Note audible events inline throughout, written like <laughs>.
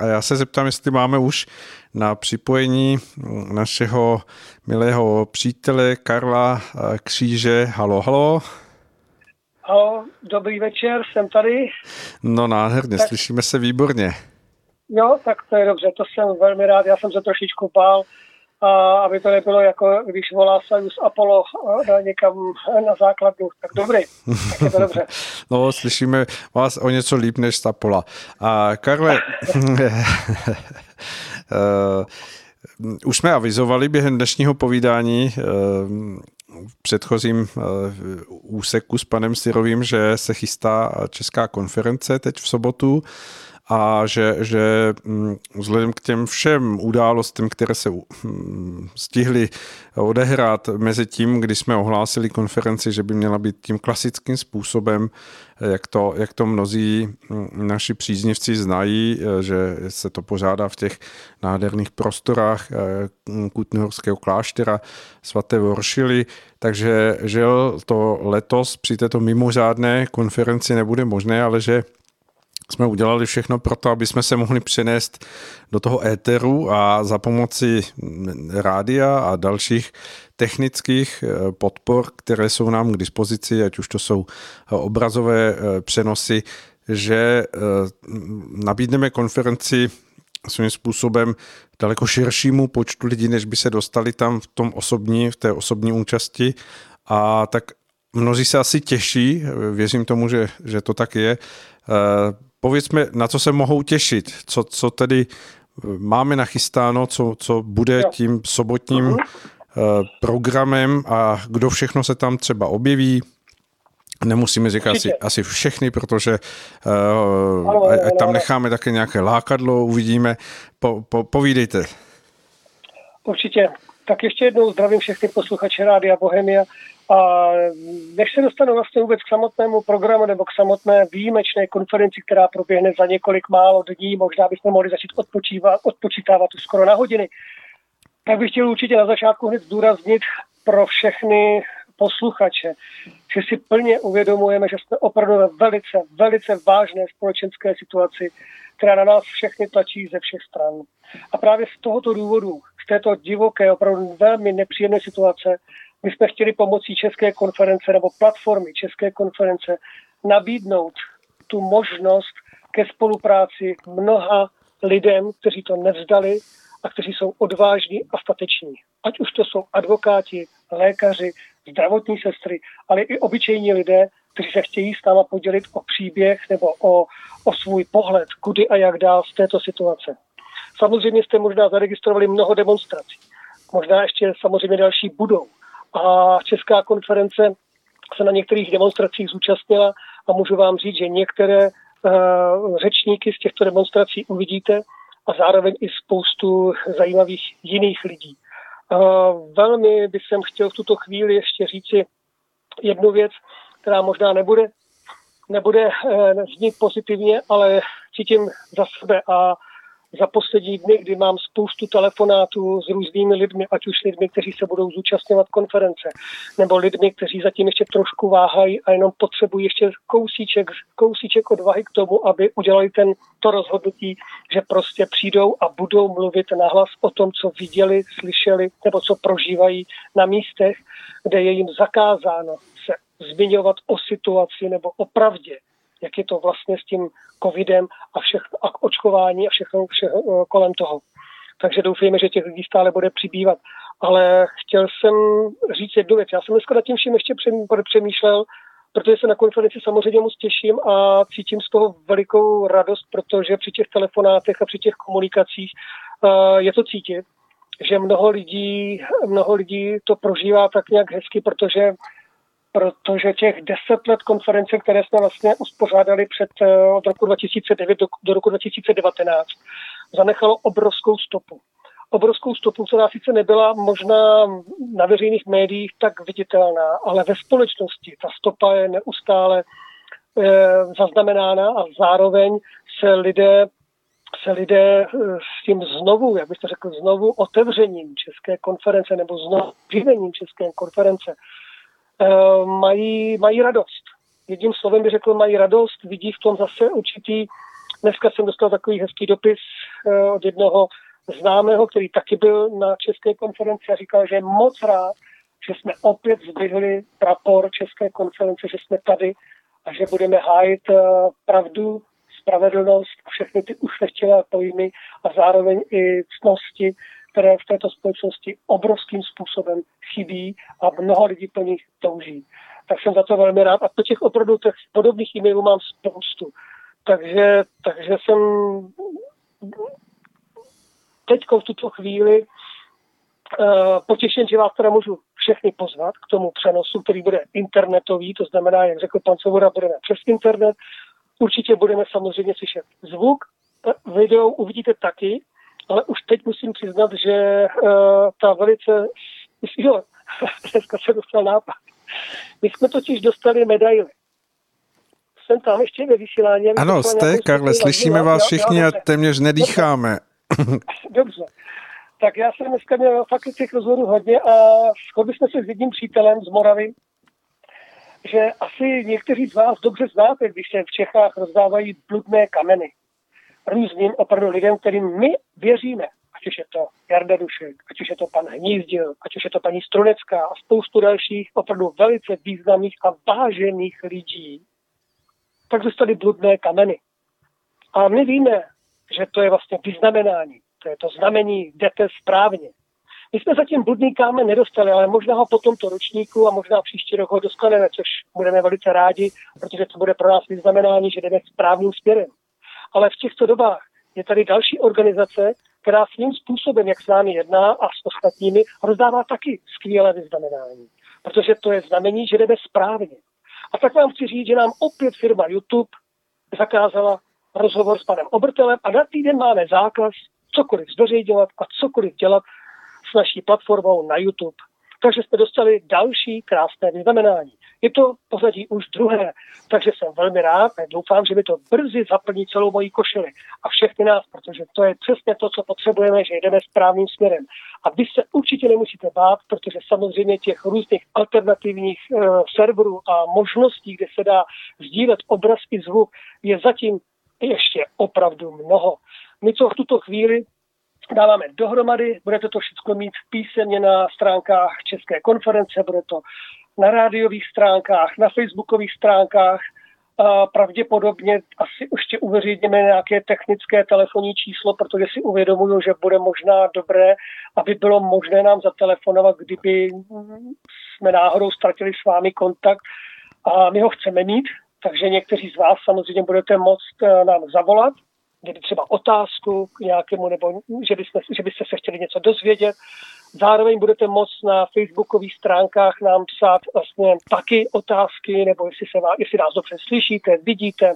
A já se zeptám, jestli máme už na připojení našeho milého přítele Karla Kříže. Halo, halo. Halo, dobrý večer, jsem tady. No nádherně, tak... slyšíme se výborně. Jo, tak to je dobře, to jsem velmi rád, já jsem se trošičku bál, a aby to nebylo jako když volá Sajus Apollo někam na základnu. Tak dobrý, tak je to dobře. <laughs> no, slyšíme vás o něco líp než z Apola. A Karle, Uh, <laughs> už jsme avizovali během dnešního povídání uh, v předchozím uh, úseku s panem Syrovým, že se chystá česká konference teď v sobotu a že, že mm, vzhledem k těm všem událostem, které se mm, stihly odehrát mezi tím, kdy jsme ohlásili konferenci, že by měla být tím klasickým způsobem, jak to, jak to mnozí mm, naši příznivci znají, že se to pořádá v těch nádherných prostorách eh, Kutnohorského kláštera svaté Voršily, takže že to letos při této mimořádné konferenci nebude možné, ale že jsme udělali všechno pro to, aby jsme se mohli přenést do toho éteru a za pomoci rádia a dalších technických eh, podpor, které jsou nám k dispozici, ať už to jsou eh, obrazové eh, přenosy, že nabídneme konferenci svým způsobem daleko širšímu počtu lidí, než by se dostali tam v tom osobní, v té osobní účasti. A tak mnozí se asi těší, věřím tomu, že, že to tak je, povězme, na co se mohou těšit, co, co tedy eh, máme nachystáno, co, co bude tím sobotním uh, programem a kdo všechno se tam třeba objeví. Nemusíme říkat asi, asi všechny, protože uh, ať tam necháme také nějaké lákadlo, uvidíme. Po, po, povídejte. Určitě. Tak ještě jednou zdravím všechny posluchače Rádia Bohemia. A než se dostanu vlastně vůbec k samotnému programu nebo k samotné výjimečné konferenci, která proběhne za několik málo dní, možná bychom mohli začít odpočívat, odpočítávat už skoro na hodiny, tak bych chtěl určitě na začátku hned zdůraznit pro všechny posluchače, že si plně uvědomujeme, že jsme opravdu ve velice, velice vážné společenské situaci, která na nás všechny tlačí ze všech stran. A právě z tohoto důvodu, z této divoké, opravdu velmi nepříjemné situace, my jsme chtěli pomocí České konference nebo platformy České konference nabídnout tu možnost ke spolupráci mnoha lidem, kteří to nevzdali a kteří jsou odvážní a stateční. Ať už to jsou advokáti, lékaři, zdravotní sestry, ale i obyčejní lidé, kteří se chtějí s náma podělit o příběh nebo o, o svůj pohled, kudy a jak dál z této situace. Samozřejmě jste možná zaregistrovali mnoho demonstrací. Možná ještě samozřejmě další budou a Česká konference se na některých demonstracích zúčastnila a můžu vám říct, že některé uh, řečníky z těchto demonstrací uvidíte a zároveň i spoustu zajímavých jiných lidí. Uh, velmi bych jsem chtěl v tuto chvíli ještě říci jednu věc, která možná nebude, nebude uh, znít pozitivně, ale cítím za sebe a za poslední dny, kdy mám spoustu telefonátů s různými lidmi, ať už lidmi, kteří se budou zúčastňovat konference, nebo lidmi, kteří zatím ještě trošku váhají a jenom potřebují ještě kousíček, kousíček odvahy k tomu, aby udělali ten, to rozhodnutí, že prostě přijdou a budou mluvit nahlas o tom, co viděli, slyšeli nebo co prožívají na místech, kde je jim zakázáno se zmiňovat o situaci nebo o pravdě jak je to vlastně s tím covidem a, všech, a očkování a všechno, všechno eh, kolem toho. Takže doufejme, že těch lidí stále bude přibývat. Ale chtěl jsem říct jednu věc. Já jsem dneska nad tím vším ještě přemýšlel, protože se na konferenci samozřejmě moc těším a cítím z toho velikou radost, protože při těch telefonátech a při těch komunikacích uh, je to cítit, že mnoho lidí, mnoho lidí to prožívá tak nějak hezky, protože protože těch deset let konference, které jsme vlastně uspořádali před, eh, od roku 2009 do, do roku 2019, zanechalo obrovskou stopu. Obrovskou stopu, která sice nebyla možná na veřejných médiích tak viditelná, ale ve společnosti ta stopa je neustále e, zaznamenána a zároveň se lidé se lidé eh, s tím znovu, jak byste řekl, znovu otevřením České konference nebo znovu živením České konference Eh, mají, mají radost. Jedním slovem by řekl, mají radost, vidí v tom zase určitý Dneska jsem dostal takový hezký dopis uh, od jednoho známého, který taky byl na České konferenci a říkal, že je moc rád, že jsme opět zdvihli prapor České konference, že jsme tady a že budeme hájit uh, pravdu, spravedlnost a všechny ty ušlechtilé pojmy a zároveň i cnosti, které v této společnosti obrovským způsobem chybí a mnoho lidí po nich touží. Tak jsem za to velmi rád a po těch opravdu těch podobných e-mailů mám spoustu. Takže, takže jsem teď v tuto chvíli uh, potěšen, že vás teda můžu všechny pozvat k tomu přenosu, který bude internetový, to znamená, jak řekl pan Svoboda, budeme přes internet. Určitě budeme samozřejmě slyšet zvuk, video uvidíte taky, ale už teď musím přiznat, že uh, ta velice, <laughs> jo, <laughs> dneska se dostal nápad. My jsme totiž dostali medaily. Jsem tam ještě ve vysílání. Ano, jste, Karle, slyšíme vás všichni a téměř nedýcháme. <laughs> Dobře. Tak já jsem dneska měl fakt těch rozhovorů hodně a shodli jsme se s jedním přítelem z Moravy, že asi někteří z vás dobře znáte, když se v Čechách rozdávají bludné kameny různým opravdu lidem, kterým my věříme. Ať už je to Jarda Dušek, ať už je to pan Hnízdil, ať už je to paní Strunecká a spoustu dalších opravdu velice významných a vážených lidí, tak dostali bludné kameny. A my víme, že to je vlastně vyznamenání. To je to znamení, jdete správně. My jsme zatím bludný kámen nedostali, ale možná ho po tomto ročníku a možná příští rok ho dostaneme, což budeme velice rádi, protože to bude pro nás vyznamenání, že jdeme správným směrem. Ale v těchto dobách je tady další organizace, která svým způsobem, jak s námi jedná a s ostatními, rozdává taky skvělé vyznamenání. Protože to je znamení, že jdeme správně. A tak vám chci říct, že nám opět firma YouTube zakázala rozhovor s panem Obrtelem a na týden máme zákaz cokoliv zveřejňovat a cokoliv dělat s naší platformou na YouTube. Takže jsme dostali další krásné vyznamenání. Je to pořadí už druhé, takže jsem velmi rád a doufám, že mi to brzy zaplní celou moji košili a všechny nás, protože to je přesně to, co potřebujeme, že jdeme správným směrem. A vy se určitě nemusíte bát, protože samozřejmě těch různých alternativních e, serverů a možností, kde se dá sdílet obraz i zvuk, je zatím ještě opravdu mnoho. My, co v tuto chvíli dáváme dohromady, budete to všechno mít písemně na stránkách České konference, bude to na rádiových stránkách, na facebookových stránkách, a pravděpodobně asi ještě uveřejníme nějaké technické telefonní číslo, protože si uvědomuju, že bude možná dobré, aby bylo možné nám zatelefonovat, kdyby jsme náhodou ztratili s vámi kontakt a my ho chceme mít, takže někteří z vás samozřejmě budete moct eh, nám zavolat, kdyby třeba otázku k nějakému, nebo že byste, že byste se chtěli něco dozvědět. Zároveň budete moct na facebookových stránkách nám psát vlastně taky otázky, nebo jestli, se vás, jestli nás dobře slyšíte, vidíte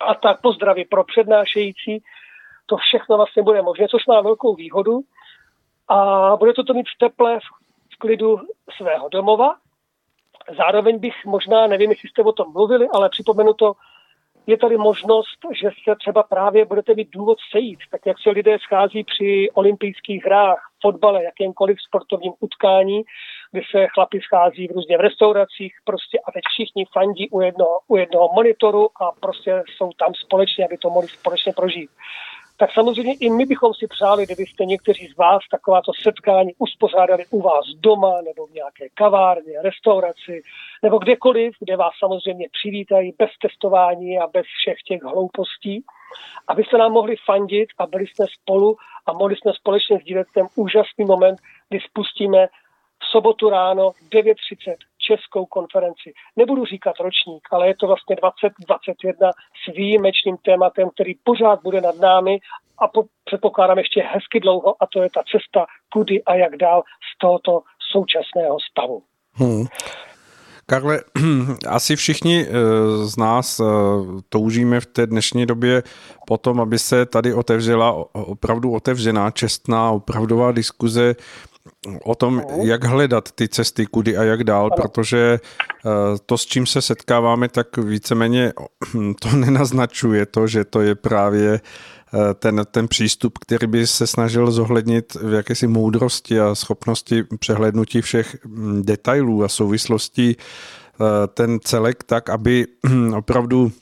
a tak pozdraví pro přednášející. To všechno vlastně bude možné, což má velkou výhodu. A bude to to mít v teple, v klidu svého domova, Zároveň bych možná, nevím, jestli jste o tom mluvili, ale připomenu to, je tady možnost, že se třeba právě budete mít důvod sejít, tak jak se lidé schází při olympijských hrách, fotbale, jakémkoliv sportovním utkání, kdy se chlapi schází v různě v restauracích prostě a teď všichni fandí u jednoho, u jednoho monitoru a prostě jsou tam společně, aby to mohli společně prožít tak samozřejmě i my bychom si přáli, kdybyste někteří z vás takováto setkání uspořádali u vás doma nebo v nějaké kavárně, restauraci nebo kdekoliv, kde vás samozřejmě přivítají bez testování a bez všech těch hloupostí, aby se nám mohli fandit a byli jsme spolu a mohli jsme společně sdílet ten úžasný moment, kdy spustíme v sobotu ráno 9.30 českou konferenci. Nebudu říkat ročník, ale je to vlastně 2021 s výjimečným tématem, který pořád bude nad námi a po, předpokládám ještě hezky dlouho a to je ta cesta, kudy a jak dál z tohoto současného stavu. Hmm. Karle, <clears throat> asi všichni eh, z nás eh, toužíme v té dnešní době potom, aby se tady otevřela opravdu otevřená, čestná, opravdová diskuze o tom, jak hledat ty cesty, kudy a jak dál, protože eh, to, s čím se setkáváme, tak víceméně <clears throat> to nenaznačuje to, že to je právě ten, ten přístup, který by se snažil zohlednit v jakési moudrosti a schopnosti přehlednutí všech hm, detailů a souvislostí eh, ten celek tak, aby <clears throat> opravdu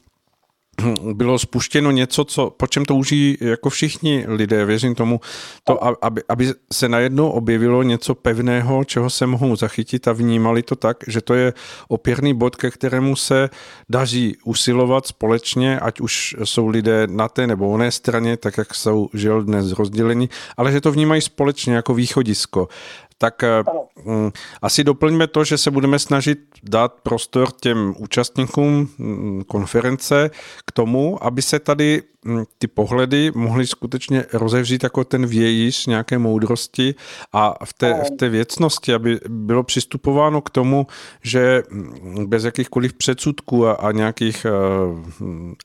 <clears throat> bylo spuštěno něco, co, po čem touží jako všichni lidé, věřím tomu, to, aby, aby se najednou objevilo něco pevného, čeho se mohou zachytit a vnímali to tak, že to je opěrný bod, ke kterému se daří usilovat společně, ať už jsou lidé na té nebo oné straně, tak jak jsou žil dnes rozdělení, ale že to vnímají společně jako východisko tak eh, mm, asi doplňme to, že se budeme snažit dát prostor těm účastníkům mm, konference k tomu, aby se tady mm, ty pohledy mohly skutečně rozevřít jako ten vějíř nějaké moudrosti a v té, v té věcnosti, aby bylo přistupováno k tomu, že bez jakýchkoliv předsudků a, a nějakých uh,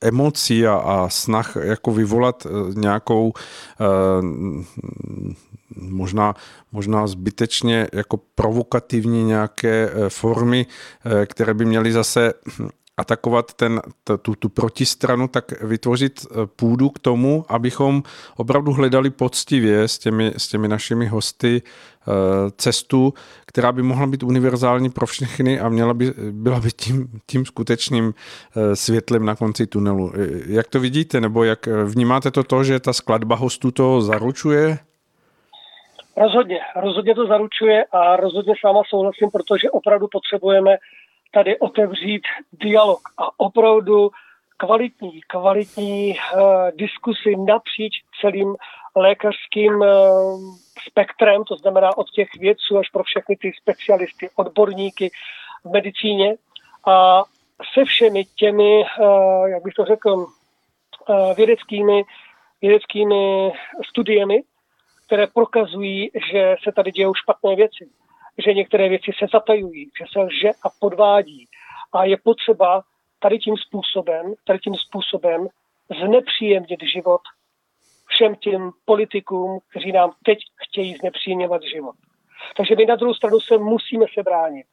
emocí a, a snah jako vyvolat uh, nějakou uh, možná, možná zbytečně jako provokativní nějaké eh, formy, eh, které by měly zase atakovat ten, tu, tu protistranu, tak vytvořit eh, půdu k tomu, abychom opravdu hledali poctivě s těmi, s těmi našimi hosty cestu, která by mohla být univerzální pro všechny a měla by, byla by tím, tím skutečným světlem na konci tunelu. Jak to vidíte, nebo jak vnímáte to to, že ta skladba hostů to zaručuje? Rozhodně, rozhodně to zaručuje a rozhodně s váma souhlasím, protože opravdu potřebujeme tady otevřít dialog a opravdu kvalitní, kvalitní uh, diskusy napříč celým lékařským uh, spektrem, to znamená od těch vědců až pro všechny ty specialisty, odborníky v medicíně a se všemi těmi, uh, jak bych to řekl, uh, vědeckými, vědeckými studiemi, které prokazují, že se tady dějou špatné věci, že některé věci se zatajují, že se lže a podvádí. A je potřeba tady tím způsobem, tady tím způsobem znepříjemnit život všem těm politikům, kteří nám teď chtějí znepříjemňovat život. Takže my na druhou stranu se musíme se bránit.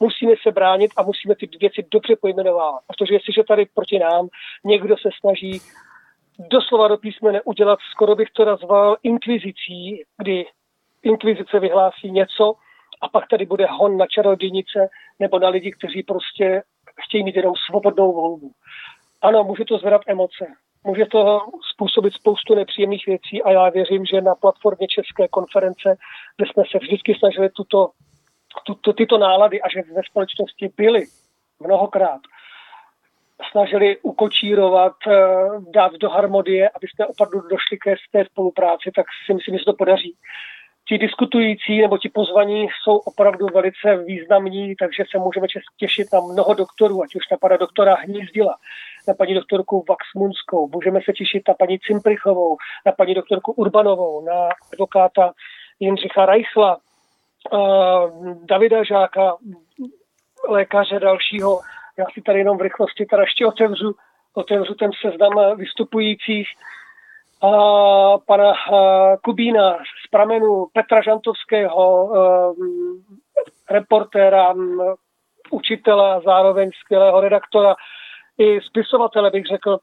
Musíme se bránit a musíme ty věci dobře pojmenovat. Protože jestliže tady proti nám někdo se snaží doslova do písmene udělat, skoro bych to nazval inkvizicí, kdy inkvizice vyhlásí něco a pak tady bude hon na čarodějnice nebo na lidi, kteří prostě chtějí mít jenom svobodnou volbu. Ano, může to zvedat emoce, může to způsobit spoustu nepříjemných věcí a já věřím, že na platformě České konference, kde jsme se vždycky snažili tuto, tuto, tyto nálady a že ve společnosti byly mnohokrát, snažili ukočírovat, eh, dát do harmonie, aby jsme opravdu došli ke té spolupráci, tak si myslím, že se to podaří. Ti diskutující nebo ti pozvaní jsou opravdu velice významní, takže se můžeme těšit na mnoho doktorů, ať už na pana doktora Hnízdila, na paní doktorku Vaxmunskou, můžeme se těšit na paní Cimprichovou, na paní doktorku Urbanovou, na advokáta Jindřicha Reichla, uh, Davida Žáka, lékaře dalšího, já si tady jenom v rychlosti teda ještě otevřu, otevřu ten seznam vystupujících. A pana Kubína z pramenu Petra Žantovského, reportéra, učitele a zároveň skvělého redaktora i spisovatele, bych řekl,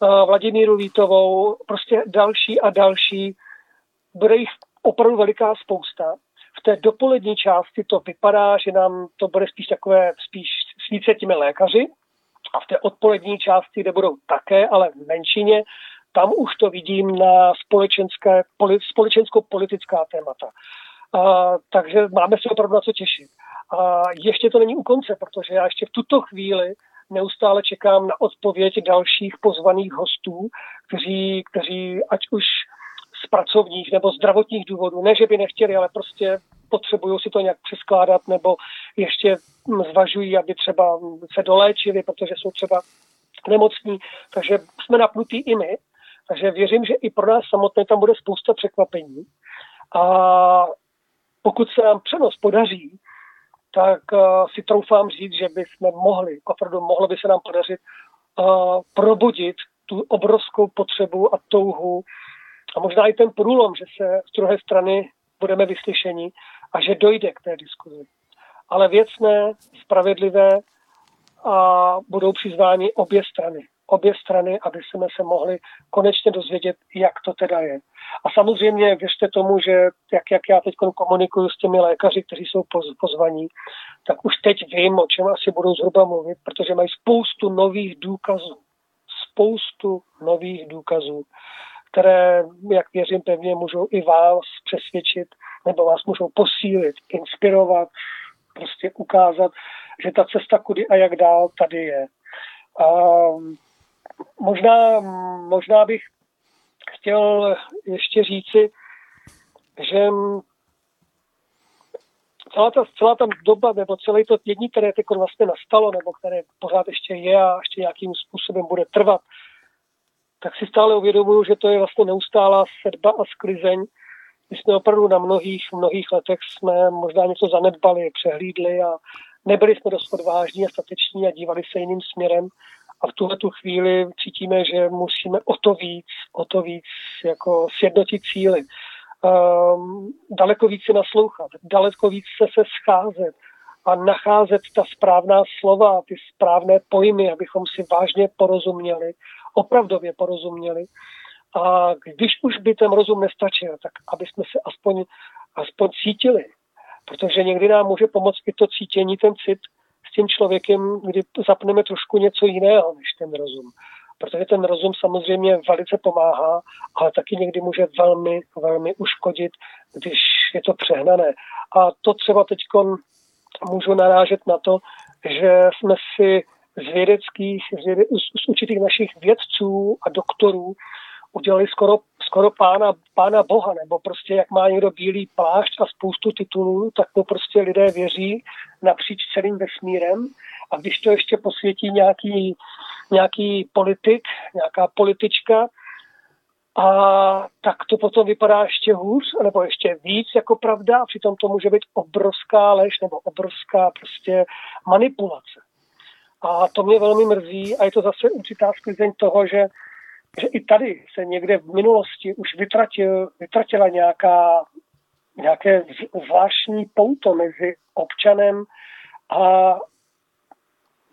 Vladimíru Vítovou, prostě další a další. Bude jich opravdu veliká spousta. V té dopolední části to vypadá, že nám to bude spíš takové, spíš s více těmi lékaři a v té odpolední části, kde budou také, ale v menšině, tam už to vidím na společenské, společensko-politická témata. A, takže máme se opravdu na co těšit. A ještě to není u konce, protože já ještě v tuto chvíli neustále čekám na odpověď dalších pozvaných hostů, kteří, kteří ať už z pracovních nebo zdravotních důvodů. Ne, že by nechtěli, ale prostě potřebují si to nějak přeskládat nebo ještě zvažují, aby třeba se doléčili, protože jsou třeba nemocní. Takže jsme napnutí i my. Takže věřím, že i pro nás samotné tam bude spousta překvapení. A pokud se nám přenos podaří, tak uh, si troufám říct, že bychom mohli, opravdu mohlo by se nám podařit uh, probudit tu obrovskou potřebu a touhu a možná i ten průlom, že se z druhé strany budeme vyslyšeni a že dojde k té diskuzi. Ale věcné, spravedlivé a budou přizváni obě strany. Obě strany, aby jsme se mohli konečně dozvědět, jak to teda je. A samozřejmě věřte tomu, že jak, jak já teď komunikuju s těmi lékaři, kteří jsou pozvaní, tak už teď vím, o čem asi budou zhruba mluvit, protože mají spoustu nových důkazů spoustu nových důkazů, které, jak věřím pevně, můžou i vás přesvědčit nebo vás můžou posílit, inspirovat, prostě ukázat, že ta cesta kudy a jak dál tady je. A možná, možná bych chtěl ještě říci, že celá ta, celá ta doba, nebo celé to dění, které teď vlastně nastalo, nebo které pořád ještě je a ještě nějakým způsobem bude trvat, tak si stále uvědomuju, že to je vlastně neustálá sedba a sklizeň. My jsme opravdu na mnohých, mnohých letech jsme možná něco zanedbali, přehlídli a nebyli jsme dost odvážní a stateční a dívali se jiným směrem. A v tuhle tu chvíli cítíme, že musíme o to víc, o to víc jako sjednotit cíly um, daleko více naslouchat, daleko více se scházet a nacházet ta správná slova, ty správné pojmy, abychom si vážně porozuměli, opravdově porozuměli. A když už by ten rozum nestačil, tak aby jsme se aspoň, aspoň cítili. Protože někdy nám může pomoct i to cítění, ten cit s tím člověkem, kdy zapneme trošku něco jiného než ten rozum protože ten rozum samozřejmě velice pomáhá, ale taky někdy může velmi, velmi uškodit, když je to přehnané. A to třeba teď můžu narážet na to, že jsme si z vědeckých, z, věde, z určitých našich vědců a doktorů udělali skoro, skoro pána, pána Boha, nebo prostě jak má někdo bílý plášť a spoustu titulů, tak to prostě lidé věří napříč celým vesmírem. A když to ještě posvětí nějaký nějaký politik, nějaká politička, a tak to potom vypadá ještě hůř, nebo ještě víc jako pravda, a přitom to může být obrovská lež nebo obrovská prostě manipulace. A to mě velmi mrzí a je to zase určitá sklizeň toho, že, že i tady se někde v minulosti už vytratil, vytratila nějaká, nějaké zvláštní pouto mezi občanem a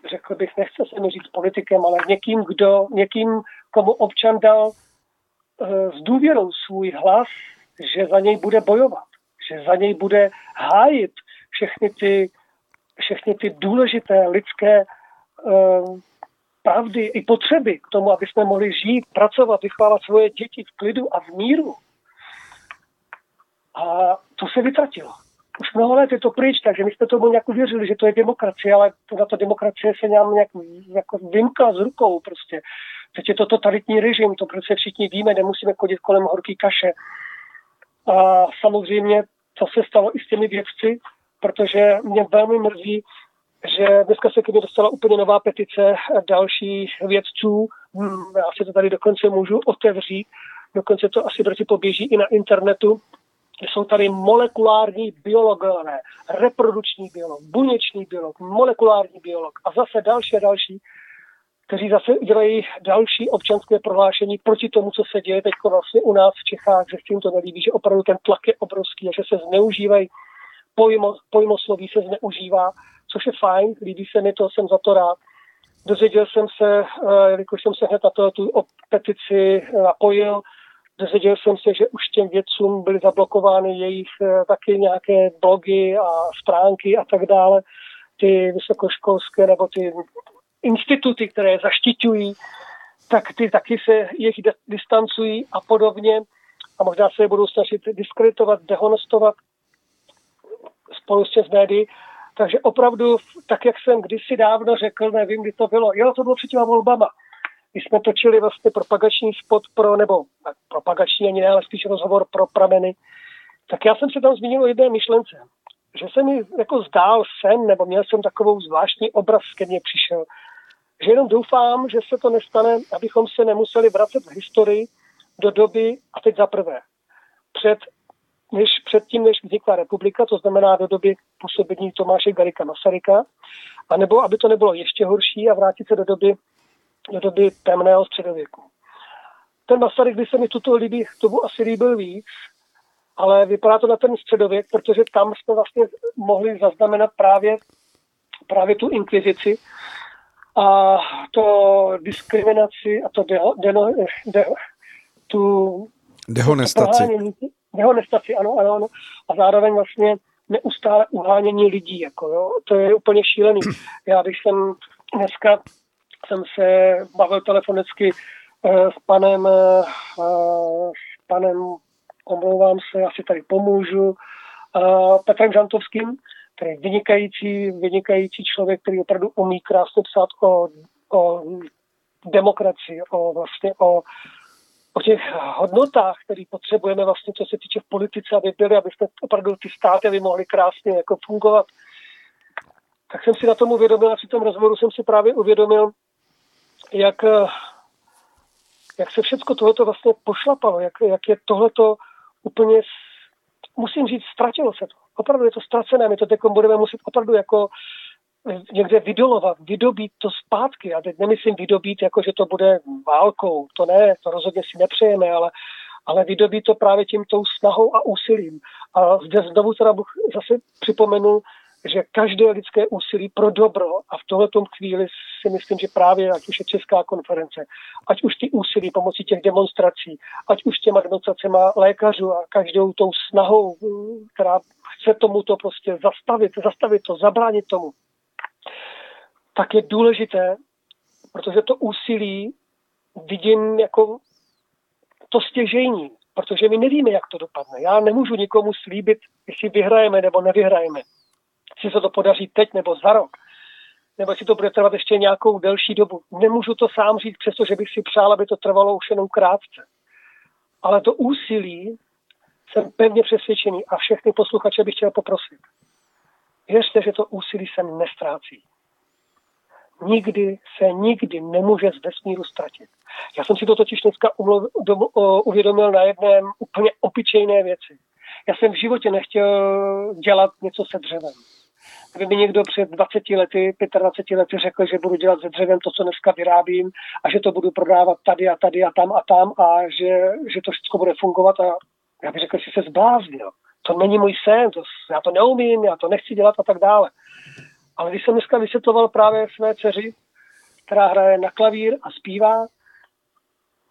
řekl bych, nechce se mi říct politikem, ale někým, kdo, někým, komu občan dal e, s důvěrou svůj hlas, že za něj bude bojovat, že za něj bude hájit všechny ty, všechny ty důležité lidské pravdy i potřeby k tomu, aby jsme mohli žít, pracovat, vychovávat svoje děti v klidu a v míru. A to se vytratilo už mnoho let je to pryč, takže my jsme tomu nějak uvěřili, že to je demokracie, ale na to demokracie se nám nějak jako vymkla z rukou prostě. Teď je to totalitní režim, to prostě všichni víme, nemusíme chodit kolem horký kaše. A samozřejmě to se stalo i s těmi vědci, protože mě velmi mrzí, že dneska se k mě dostala úplně nová petice dalších vědců. Hmm, já si to tady dokonce můžu otevřít, dokonce to asi brzy poběží i na internetu, jsou tady molekulární biologové, reprodukční biolog, buněčný biolog, molekulární biolog a zase další a další, kteří zase dělají další občanské prohlášení proti tomu, co se děje teď vlastně u nás v Čechách, že s tím to nelíbí, že opravdu ten tlak je obrovský a že se zneužívají, pojmo, pojmosloví se zneužívá, což je fajn, líbí se mi to, jsem za to rád. Dozvěděl jsem se, eh, jelikož jsem se hned na to, tu petici napojil, Dozvěděl jsem se, že už těm vědcům byly zablokovány jejich eh, taky nějaké blogy a stránky a tak dále, ty vysokoškolské nebo ty instituty, které zaštiťují, tak ty taky se jich distancují a podobně a možná se je budou snažit diskreditovat, dehonestovat spolu s médií. Takže opravdu, tak jak jsem kdysi dávno řekl, nevím, kdy to bylo, jo, to bylo před těma volbama, když jsme točili vlastně propagační spot pro, nebo propagační ani ne, ale spíš rozhovor pro prameny, tak já jsem se tam zmínil o jedné myšlence, že se mi jako zdál sen, nebo měl jsem takovou zvláštní obraz, ke mně přišel, že jenom doufám, že se to nestane, abychom se nemuseli vracet v historii do doby, a teď za prvé, před, než, před tím, než vznikla republika, to znamená do doby působení Tomáše Garika Masaryka, anebo aby to nebylo ještě horší a vrátit se do doby do doby temného středověku. Ten Masaryk by se mi tuto líbí, tomu asi líbil víc, ale vypadá to na ten středověk, protože tam jsme vlastně mohli zaznamenat právě, právě tu inkvizici a to diskriminaci a to deho, deno, deho, tu dehonestaci. Dehonestaci, ano, ano, ano. A zároveň vlastně neustále uhánění lidí. Jako, jo. To je úplně šílený. <clears throat> Já když jsem dneska jsem se bavil telefonicky eh, s panem, eh, s panem, omlouvám se, asi tady pomůžu, Petrem Žantovským, který je vynikající, vynikající člověk, který opravdu umí krásně psát o, o demokracii, o vlastně o, o těch hodnotách, které potřebujeme vlastně, co se týče v politice, aby byly, aby jsme opravdu ty státy aby mohly krásně jako fungovat. Tak jsem si na tom uvědomil, a při tom rozhovoru jsem si právě uvědomil, jak, jak se všechno tohleto vlastně pošlapalo, jak, jak je tohleto úplně, musím říct, ztratilo se to. Opravdu je to ztracené, my to teď budeme muset opravdu jako někde vydolovat, vydobít to zpátky. A teď nemyslím vydobít, jako že to bude válkou, to ne, to rozhodně si nepřejeme, ale, ale vydobít to právě tím tou snahou a úsilím. A zde znovu teda zase připomenu, že každé lidské úsilí pro dobro a v tohletom chvíli si myslím, že právě ať už je Česká konference, ať už ty úsilí pomocí těch demonstrací, ať už těma demonstracema lékařů a každou tou snahou, která chce tomuto prostě zastavit, zastavit to, zabránit tomu, tak je důležité, protože to úsilí vidím jako to stěžejní, protože my nevíme, jak to dopadne. Já nemůžu nikomu slíbit, jestli vyhrajeme nebo nevyhrajeme. Jestli se to podaří teď nebo za rok, nebo jestli to bude trvat ještě nějakou delší dobu. Nemůžu to sám říct, přestože bych si přál, aby to trvalo už jenom krátce. Ale to úsilí jsem pevně přesvědčený a všechny posluchače bych chtěl poprosit. Věřte, že to úsilí se nestrácí. Nikdy se nikdy nemůže z vesmíru ztratit. Já jsem si to totiž dneska uvědomil na jedné úplně opičejné věci. Já jsem v životě nechtěl dělat něco se dřevem. Kdyby mi někdo před 20 lety, 25 lety řekl, že budu dělat se dřevem to, co dneska vyrábím a že to budu prodávat tady a tady a tam a tam a že, že to všechno bude fungovat a já bych řekl, že se zbláznil to není můj sen, to, já to neumím, já to nechci dělat a tak dále. Ale když jsem dneska vysvětloval právě své dceři, která hraje na klavír a zpívá,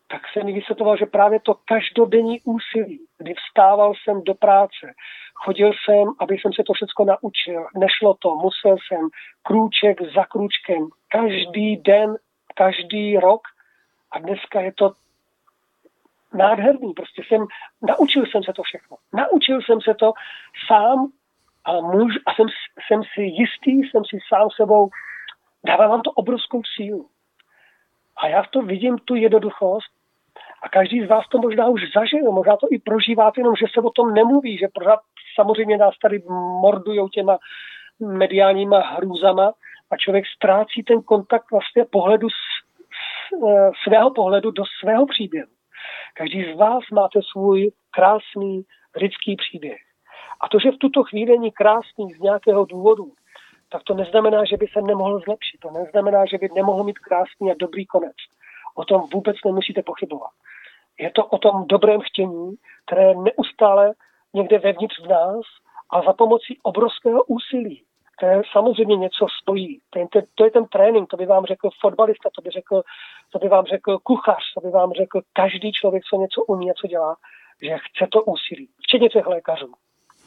tak jsem mi vysvětloval, že právě to každodenní úsilí, kdy vstával jsem do práce, chodil jsem, aby jsem se to všechno naučil, nešlo to, musel jsem krůček za krůčkem, každý den, každý rok a dneska je to nádherný. Prostě jsem, naučil jsem se to všechno. Naučil jsem se to sám a, můž, a jsem, jsem si jistý, jsem si sám sebou, dává vám to obrovskou sílu. A já v to vidím tu jednoduchost a každý z vás to možná už zažil, možná to i prožíváte, jenom že se o tom nemluví, že pořád samozřejmě nás tady mordují těma mediálníma hrůzama a člověk ztrácí ten kontakt vlastně pohledu s, s, eh, svého pohledu do svého příběhu. Každý z vás máte svůj krásný lidský příběh. A to, že v tuto chvíli není krásný z nějakého důvodu, tak to neznamená, že by se nemohl zlepšit. To neznamená, že by nemohl mít krásný a dobrý konec. O tom vůbec nemusíte pochybovat. Je to o tom dobrém chtění, které neustále někde vevnitř v nás a za pomocí obrovského úsilí které samozřejmě něco stojí. Ten, ten, to je ten trénink, to by vám řekl fotbalista, to by, řekl, to by vám řekl kuchař, to by vám řekl každý člověk, co něco umí a co dělá, že chce to úsilí, včetně těch lékařů.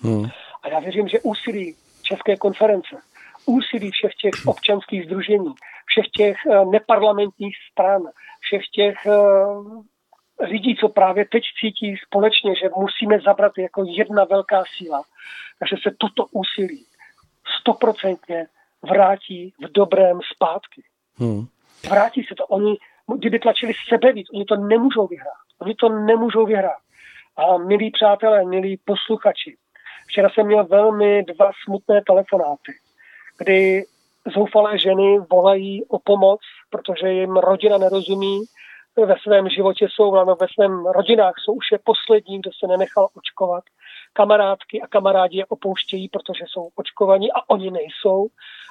Hmm. A já věřím, že úsilí České konference, úsilí všech těch občanských združení, všech těch uh, neparlamentních stran, všech těch uh, lidí, co právě teď cítí společně, že musíme zabrat jako jedna velká síla, takže se toto úsilí stoprocentně vrátí v dobrém zpátky. Hmm. Vrátí se to. Oni, kdyby tlačili sebe víc, oni to nemůžou vyhrát. Oni to nemůžou vyhrát. A milí přátelé, milí posluchači, včera jsem měl velmi dva smutné telefonáty, kdy zoufalé ženy volají o pomoc, protože jim rodina nerozumí, ve svém životě jsou, no, ve svém rodinách jsou už je poslední, kdo se nenechal očkovat kamarádky a kamarádi je opouštějí, protože jsou očkovaní a oni nejsou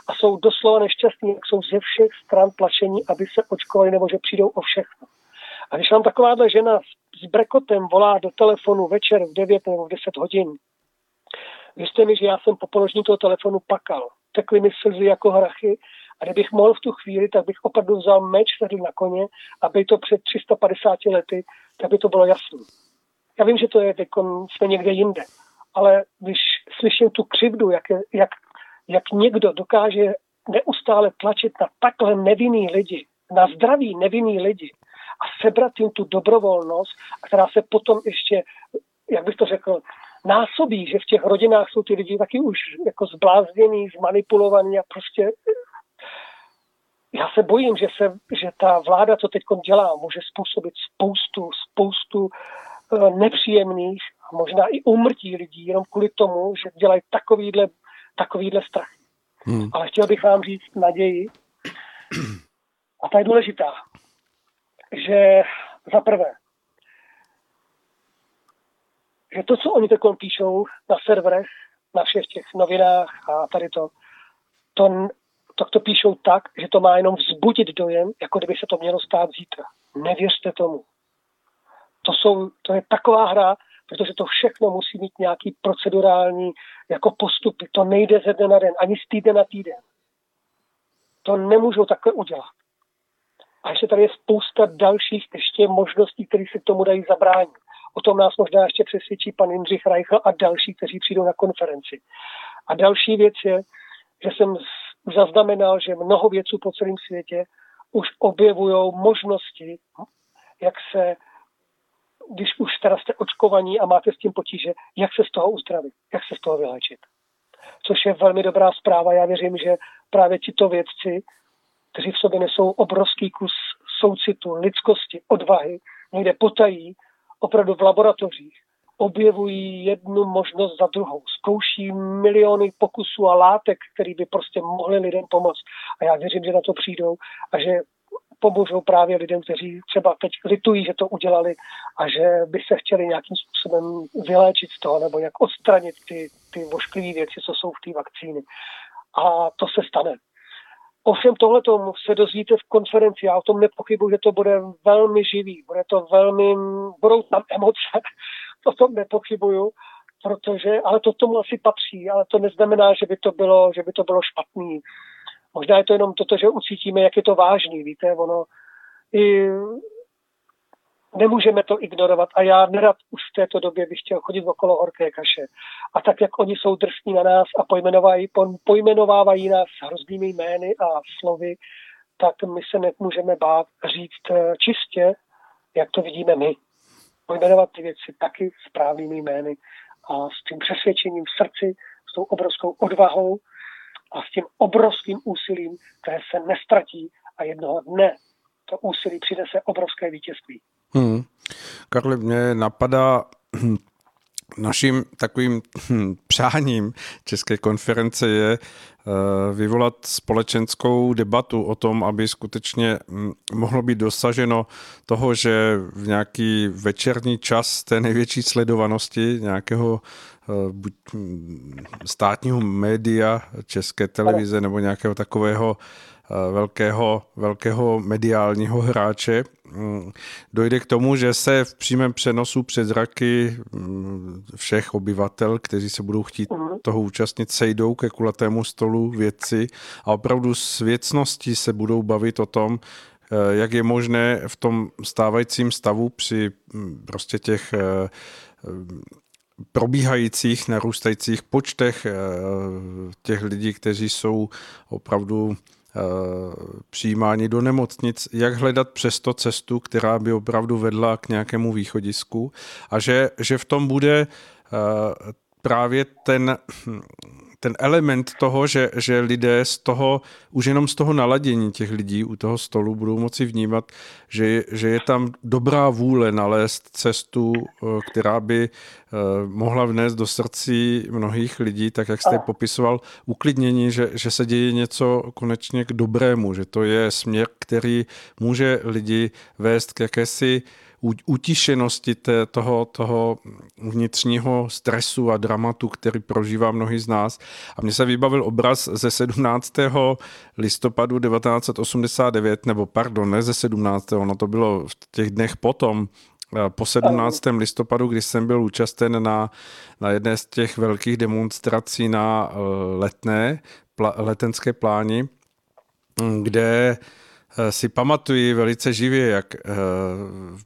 a jsou doslova nešťastní, jak jsou ze všech stran tlačení, aby se očkovali nebo že přijdou o všechno. A když vám takováhle žena s brekotem volá do telefonu večer v 9 nebo v 10 hodin, věřte mi, že já jsem po položení toho telefonu pakal. Tekly mi slzy jako hrachy a kdybych mohl v tu chvíli, tak bych opravdu vzal meč, sedl na koně a byl to před 350 lety, tak by to bylo jasné. Já vím, že to je teď jsme někde jinde, ale když slyším tu křivdu, jak, jak, jak někdo dokáže neustále tlačit na takhle nevinný lidi, na zdraví nevinný lidi a sebrat jim tu dobrovolnost, která se potom ještě, jak bych to řekl, násobí, že v těch rodinách jsou ty lidi taky už jako zblázněný, zmanipulovaný a prostě já se bojím, že, se, že ta vláda, co teď dělá, může způsobit spoustu, spoustu eh, nepříjemných a možná i umrtí lidí jenom kvůli tomu, že dělají takovýhle, takovýhle strach. Hmm. Ale chtěl bych vám říct naději, a ta je důležitá, že za prvé, že to, co oni teď píšou na serverech, na všech těch novinách a tady to, to, tak to píšou tak, že to má jenom vzbudit dojem, jako kdyby se to mělo stát zítra. Nevěřte tomu. To, jsou, to je taková hra, protože to všechno musí mít nějaký procedurální jako postupy. To nejde ze dne na den, ani z týden na týden. To nemůžou takhle udělat. A ještě tady je spousta dalších ještě možností, které se k tomu dají zabránit. O tom nás možná ještě přesvědčí pan Jindřich Reichl a další, kteří přijdou na konferenci. A další věc je, že jsem zaznamenal, že mnoho věců po celém světě už objevují možnosti, jak se, když už teda jste očkovaní a máte s tím potíže, jak se z toho uzdravit, jak se z toho vyléčit. Což je velmi dobrá zpráva. Já věřím, že právě tito vědci, kteří v sobě nesou obrovský kus soucitu, lidskosti, odvahy, někde potají, opravdu v laboratořích, objevují jednu možnost za druhou. Zkouší miliony pokusů a látek, které by prostě mohly lidem pomoct. A já věřím, že na to přijdou a že pomůžou právě lidem, kteří třeba teď litují, že to udělali a že by se chtěli nějakým způsobem vyléčit z toho nebo jak odstranit ty, ty vošklivé věci, co jsou v té vakcíny. A to se stane. Ovšem tohle se dozvíte v konferenci. Já o tom nepochybuji, že to bude velmi živý, bude to velmi, budou tam emoce, o tom nepochybuju, protože, ale to tomu asi patří, ale to neznamená, že by to bylo, že by to bylo špatný. Možná je to jenom toto, že ucítíme, jak je to vážný, víte, ono i nemůžeme to ignorovat a já nerad už v této době bych chtěl chodit okolo horké kaše. A tak, jak oni jsou drsní na nás a pojmenovávají, pojmenovávají nás hroznými jmény a slovy, tak my se nemůžeme bát říct eh, čistě, jak to vidíme my pojmenovat ty věci taky správnými jmény a s tím přesvědčením v srdci, s tou obrovskou odvahou a s tím obrovským úsilím, které se nestratí a jednoho dne to úsilí přinese obrovské vítězství. Hmm. Karli, mě napadá <clears throat> Naším takovým hm, přáním České konference je eh, vyvolat společenskou debatu o tom, aby skutečně hm, mohlo být dosaženo toho, že v nějaký večerní čas té největší sledovanosti nějakého eh, buď hm, státního média, české televize nebo nějakého takového velkého, velkého mediálního hráče, mm, dojde k tomu, že se v přímém přenosu před zraky mm, všech obyvatel, kteří se budou chtít mhm. toho účastnit, sejdou ke kulatému stolu věci a opravdu s věcností se budou bavit o tom, eh, jak je možné v tom stávajícím stavu při mm, prostě těch eh, probíhajících, narůstajících počtech těch lidí, kteří jsou opravdu Eh, přijímání do nemocnic, jak hledat přesto cestu, která by opravdu vedla k nějakému východisku a že, že v tom bude eh, právě ten ten element toho, že, že lidé z toho, už jenom z toho naladění těch lidí u toho stolu budou moci vnímat, že, že je tam dobrá vůle nalézt cestu, eh, která by eh, mohla vnést do srdcí mnohých lidí, tak jak jste popisoval, uklidnění, že, že se děje něco konečně k dobrému, že to je směr, který může lidi vést k jakési utišenosti té, toho, toho vnitřního stresu a dramatu, který prožívá mnohý z nás. A mně se vybavil obraz ze 17. listopadu 1989, nebo pardon, ne ze 17. ono to bylo v těch dnech potom, eh, po 17. listopadu, kdy jsem byl účasten na, na jedné z těch velkých demonstrací na eh, letné, pla, letenské pláni, kde si pamatuji velice živě, jak eh,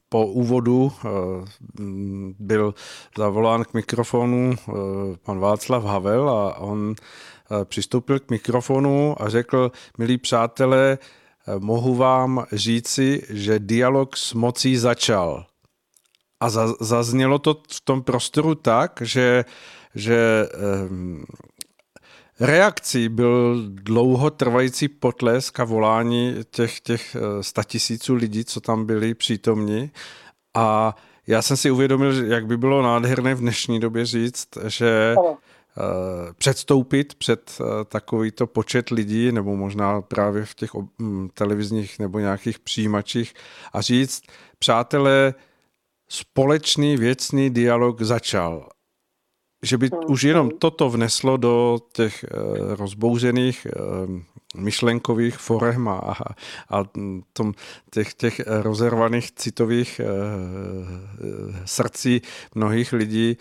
po úvodu eh, byl zavolán k mikrofonu pan Václav Havel a on přistoupil k mikrofonu a řekl, milí přátelé, mohu vám říci, že dialog s mocí začal. A zaznělo to v tom prostoru tak, že, že um, reakcí byl dlouho trvající potlesk a volání těch, těch eh, statisíců lidí, co tam byli přítomni. A já jsem si uvědomil, jak by bylo nádherné v dnešní době říct, že ano. Eh, předstoupit před eh, takovýto počet lidí, nebo možná právě v těch hm, televizních nebo nějakých přijímačích a říct, přátelé, společný věcný dialog začal že by už jenom toto vneslo do těch uh, rozbouřených uh, myšlenkových forem a, a tom, těch, těch rozervaných citových srdcí mnohých lidí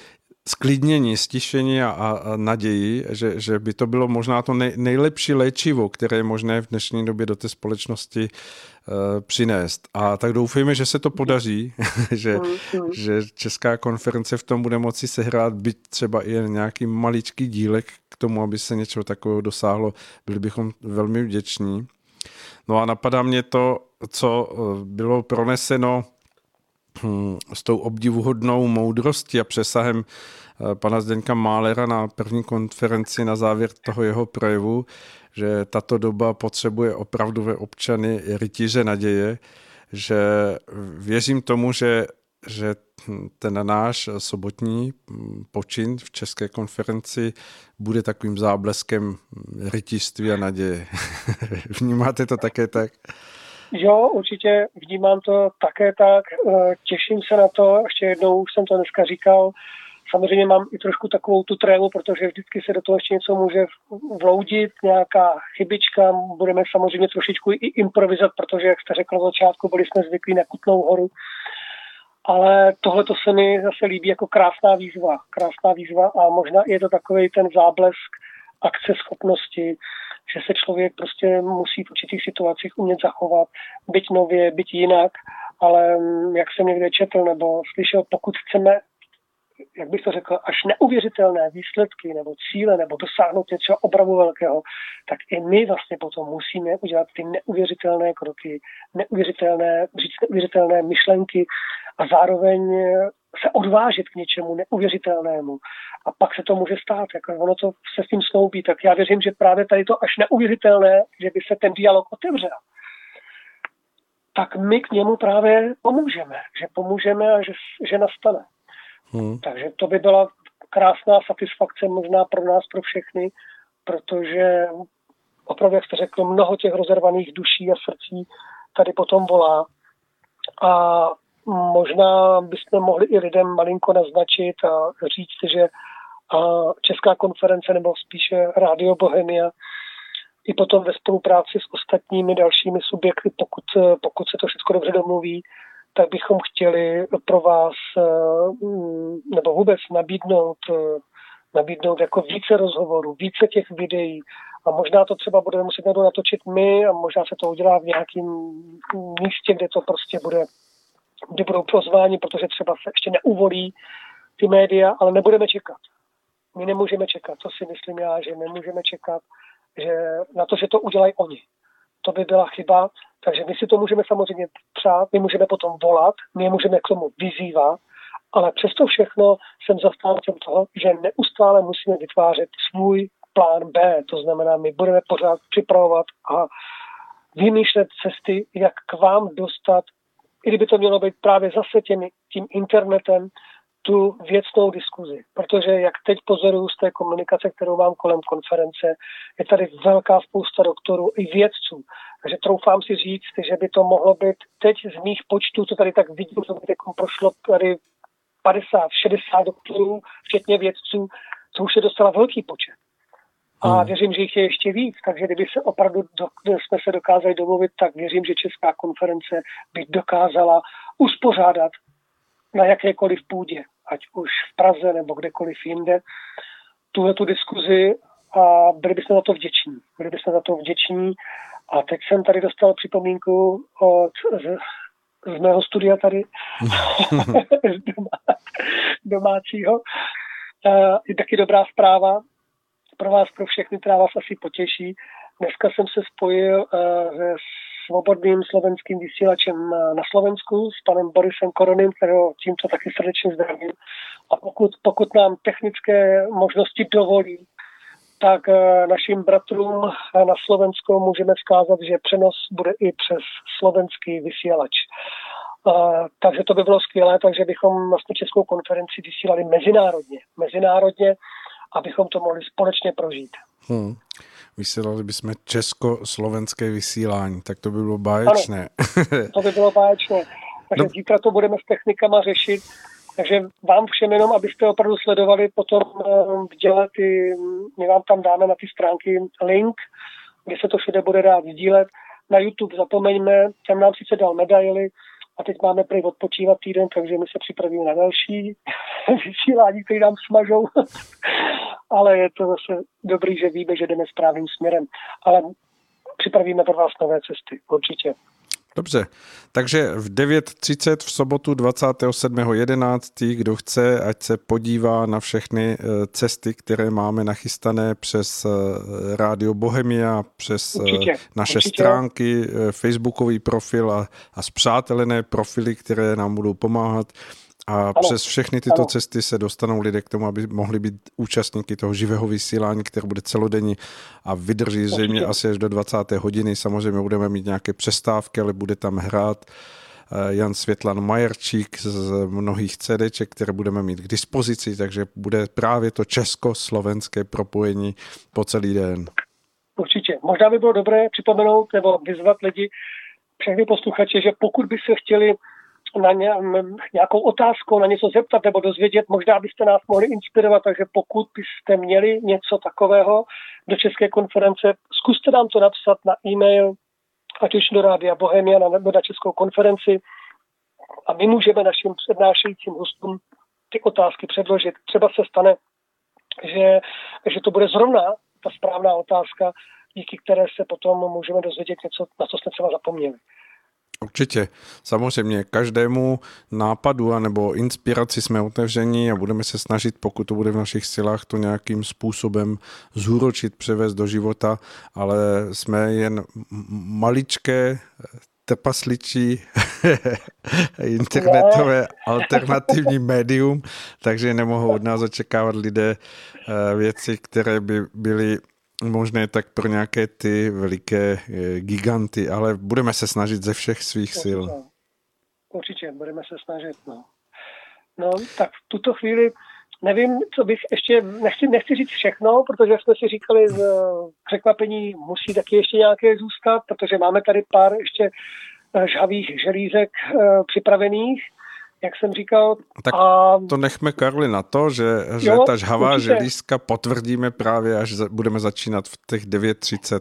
sklidnění, stišení a, a naději, že, že by to bylo možná to nej, nejlepší léčivo, které je možné v dnešní době do té společnosti uh, přinést. A tak doufejme, že se to podaří, <laughs> že, mm, že Česká konference v tom bude moci sehrát byť třeba i nějaký maličký dílek k tomu, aby se něco takového dosáhlo. Byli bychom velmi vděční. No a napadá mě to, co eh, bylo proneseno s tou obdivuhodnou moudrostí a přesahem Eh, pana Zdeňka Málera na první konferenci na závěr toho jeho projevu, že tato doba potřebuje opravdové občany rytíře naděje, že věřím tomu, že, že ten náš sobotní počin v České konferenci bude takovým zábleskem rytířství a naděje. <laughs> Vnímáte to také tak? Jo, určitě vnímám to také tak. Eh, těším se na to. Ještě jednou už jsem to dneska říkal. Samozřejmě mám i trošku takovou tu trému, protože vždycky se do toho ještě něco může vloudit, nějaká chybička, budeme samozřejmě trošičku i improvizovat, protože, jak jste řekl v začátku, byli jsme zvyklí na Kutnou horu, ale tohle to se mi zase líbí jako krásná výzva, krásná výzva a možná je to takový ten záblesk akce schopnosti, že se člověk prostě musí v určitých situacích umět zachovat, byť nově, byť jinak, ale mm, jak jsem někde četl nebo slyšel, pokud chceme jak bych to řekl, až neuvěřitelné výsledky nebo cíle nebo dosáhnout něčeho opravdu velkého, tak i my vlastně potom musíme udělat ty neuvěřitelné kroky, neuvěřitelné, říct neuvěřitelné myšlenky a zároveň se odvážit k něčemu neuvěřitelnému. A pak se to může stát, jako ono to se s tím snoubí. Tak já věřím, že právě tady to až neuvěřitelné, že by se ten dialog otevřel, tak my k němu právě pomůžeme, že pomůžeme a že, že nastane. Hmm. Takže to by byla krásná satisfakce možná pro nás, pro všechny, protože opravdu, jak jste řekl, mnoho těch rozervaných duší a srdcí tady potom volá. A možná bychom mohli i lidem malinko naznačit a říct, že Česká konference nebo spíše Rádio Bohemia i potom ve spolupráci s ostatními dalšími subjekty, pokud, pokud se to všechno dobře domluví, tak bychom chtěli pro vás eh, mm, nebo vůbec nabídnout, eh, nabídnout jako více rozhovorů, více těch videí a možná to třeba budeme muset někdo natočit my a možná se to udělá v nějakém místě, kde to prostě bude, kde budou pozváni, protože třeba se ještě neuvolí ty média, ale nebudeme čekat. My nemůžeme čekat, to si myslím já, že nemůžeme čekat že na to, že to udělají oni. To by byla chyba, takže my si to můžeme samozřejmě přát, my můžeme potom volat, my můžeme k tomu vyzývat, ale přesto všechno jsem zastáncem toho, že neustále musíme vytvářet svůj plán B. To znamená, my budeme pořád připravovat a vymýšlet cesty, jak k vám dostat, i kdyby to mělo být právě zase těmi, tím internetem, tu věcnou diskuzi. Protože jak teď pozoruju z té komunikace, kterou mám kolem konference, je tady velká spousta doktorů i vědců. Takže troufám si říct, že by to mohlo být teď z mých počtů, co tady tak vidím, co by prošlo tady 50, 60 doktorů, včetně vědců, co už je docela velký počet. A hmm. věřím, že jich je ještě víc, takže kdyby se opravdu do, jsme se dokázali domluvit, tak věřím, že Česká konference by dokázala uspořádat na jakékoliv půdě, ať už v Praze nebo kdekoliv jinde, tuhle tu diskuzi a byli bychom za to vděční. Byli bychom za to vděční. A teď jsem tady dostal připomínku od, z, z mého studia tady, <laughs> z doma, domácího. Je taky dobrá zpráva pro vás, pro všechny, která vás asi potěší. Dneska jsem se spojil uh, svobodným slovenským vysílačem na Slovensku s panem Borisem Koronem, kterého tímto taky srdečně zdravím. A pokud, pokud nám technické možnosti dovolí, tak eh, našim bratrům na Slovensku můžeme vzkázat, že přenos bude i přes slovenský vysílač. Uh, takže to by bylo skvělé, takže bychom vlastně Českou konferenci vysílali mezinárodně. Mezinárodně, abychom to mohli společně prožít. Hmm. Vysílali bychom československé vysílání, tak to by bylo báječné. Ano, to by bylo báječné. Takže no. zítra to budeme s technikama řešit. Takže vám všem jenom, abyste opravdu sledovali potom v eh, děle ty, my vám tam dáme na ty stránky link, kde se to všude bude dát sdílet. Na YouTube zapomeňme, tam nám sice dal medaily, a teď máme prý odpočívat týden, takže my se připravíme na další <laughs> vysílání, které nám smažou. <laughs> Ale je to zase dobrý, že víme, že jdeme správným směrem. Ale připravíme pro vás nové cesty, určitě. Dobře, takže v 9.30 v sobotu 27.11. kdo chce, ať se podívá na všechny eh, cesty, které máme nachystané přes eh, Rádio Bohemia, přes eh, určitě, naše určitě. stránky, facebookový profil a, a zpřátelené profily, které nám budou pomáhat. A ano. přes všechny tyto ano. cesty se dostanou lidé k tomu, aby mohli být účastníky toho živého vysílání, které bude celodenní a vydrží zřejmě asi až do 20. hodiny. Samozřejmě budeme mít nějaké přestávky, ale bude tam hrát eh, Jan Světlan Majerčík z mnohých CDček, které budeme mít k dispozici, takže bude právě to česko-slovenské propojení po celý den. Určitě. Možná by bylo dobré připomenout nebo vyzvat lidi, všechny posluchače, že pokud by se chtěli na ně, nějakou otázku, na něco zeptat nebo dozvědět, možná byste nás mohli inspirovat, takže pokud byste měli něco takového do České konference, zkuste nám to napsat na e-mail, ať už do Rádia Bohemia nebo na Českou konferenci a my můžeme našim přednášejícím hostům ty otázky předložit. Třeba se stane, že, že to bude zrovna ta správná otázka, díky které se potom můžeme dozvědět něco, na co jsme třeba zapomněli. Určitě. Samozřejmě každému nápadu nebo inspiraci jsme otevření a budeme se snažit, pokud to bude v našich silách, to nějakým způsobem zúročit, převést do života, ale jsme jen maličké trpasličí <laughs> internetové alternativní médium, takže nemohou od nás očekávat lidé eh, věci, které by byly možné tak pro nějaké ty veliké eh, giganty, ale budeme se snažit ze všech svých Určitě. sil. Určitě, budeme se snažit. No. no, tak v tuto chvíli nevím, co bych ještě, nechci, nechci říct všechno, protože jsme si říkali, že překvapení musí taky ještě nějaké zůstat, protože máme tady pár ještě eh, žhavých želízek připravených jak jsem říkal. Tak a... to nechme Karli na to, že, že jo, ta žhavá určitě. želízka potvrdíme právě, až budeme začínat v těch 9.30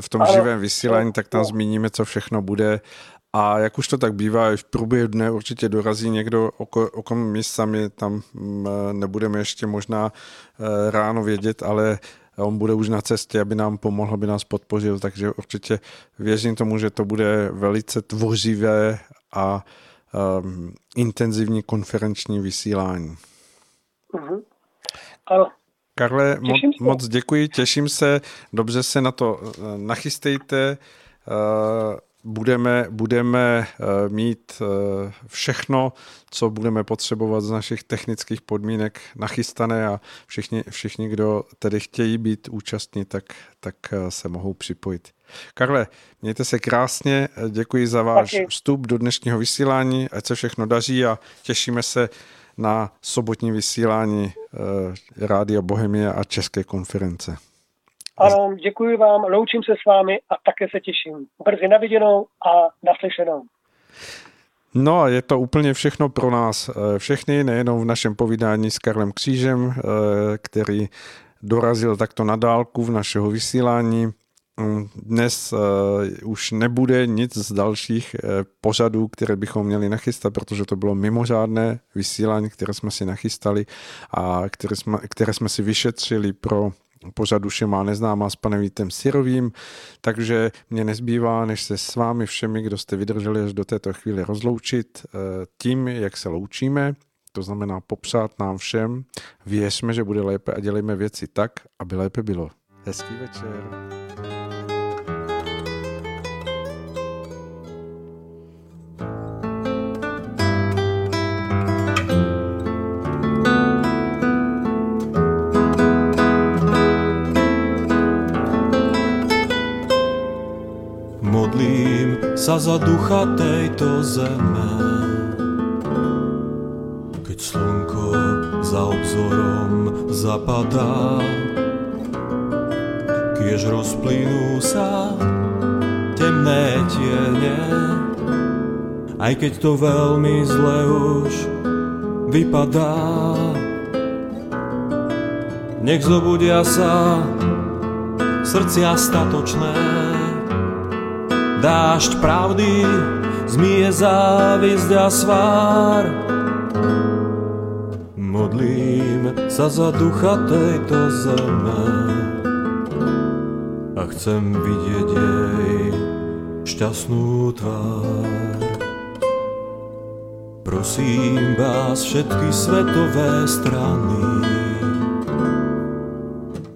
v tom ano, živém vysílání, tak tam jo. zmíníme, co všechno bude. A jak už to tak bývá, v průběhu dne určitě dorazí někdo, o kom my sami tam mm, nebudeme ještě možná eh, ráno vědět, ale on bude už na cestě, aby nám pomohl, aby nás podpořil, takže určitě věřím tomu, že to bude velice tvořivé a um, intenzivní konferenční vysílání. Uh-huh. Ano. Karle, mo- moc děkuji, těším se, dobře se na to uh, nachystejte. Uh, budeme, budeme uh, mít všechno, co budeme potřebovat z našich technických podmínek nachystané a všichni, všichni kdo tedy chtějí být účastní, tak, tak se mohou připojit. Karle, mějte se krásně, děkuji za váš Taky. vstup do dnešního vysílání, ať se všechno daří a těšíme se na sobotní vysílání Rádia Bohemia a České konference. Ano, děkuji vám, loučím se s vámi a také se těším. Brzy na viděnou a naslyšenou. No a je to úplně všechno pro nás eh, všechny, nejenom v našem povídání s Karlem Křížem, eh, který dorazil takto na dálku v našeho vysílání. Mm, dnes uh, už nebude nic z dalších uh, pořadů, které bychom měli nachystat, protože to bylo mimořádné vysílání, které jsme si nachystali a které jsme, které jsme si vyšetřili pro pořad už má neznámá s panem Vítem Sirovým, takže mě nezbývá, než se s vámi všemi, kdo jste vydrželi až do této chvíli rozloučit eh, tím, jak se loučíme, to znamená popřát nám všem, věřme, že bude lépe a dělejme věci tak, aby lépe bylo. Hezký večer. Sa za ducha tejto zeme. Keď slnko za obzorom zapadá, kiež rozplynú sa temné tiene, aj keď to veľmi zle už vypadá. Nech zobudia sa srdcia statočné, dážď pravdy zmije závisť a svár. Modlím sa za ducha tejto zeme a chcem vidieť jej šťastnú tvár. Prosím vás všetky svetové strany,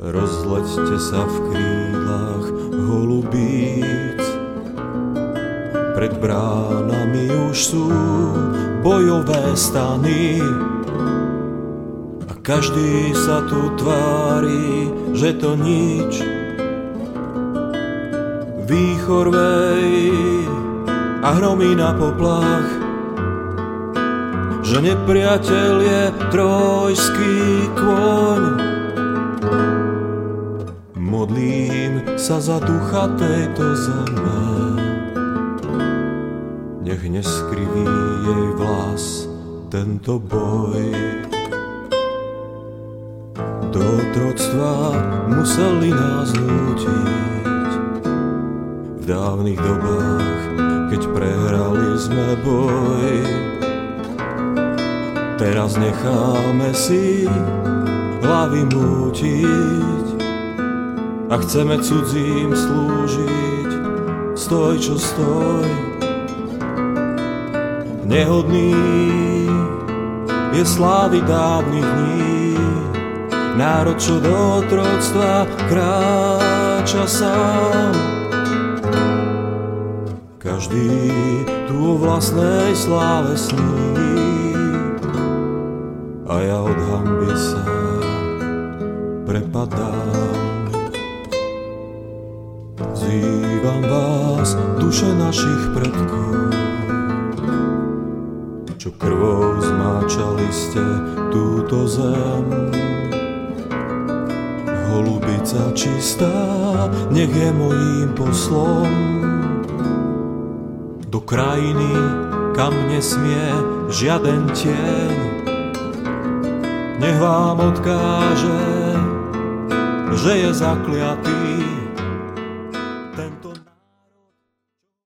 rozleďte sa v krídlach Pred bránami už sú bojové stany a každý sa tu tvári, že to nič. Výchor vej a hromí na poplach že nepriateľ je trojský kôň. Modlím sa za ducha tejto zeme, tento boj. Do otroctva museli nás nútiť v dávnych dobách, keď prehrali sme boj. Teraz necháme si hlavy mútiť a chceme cudzím slúžiť. Stoj, čo stoj. Nehodný je slávy dávnych dní, národ, čo do otroctva kráča sám. Každý tu o vlastnej sláve sní a ja od hamby sa prepadám. Zývam vás, duše našich predkov, čo krvou ste túto zem. Holubica čistá, nech je mojím poslom. Do krajiny, kam nesmie žiaden tieň. Nech vám odkáže, že je zakliatý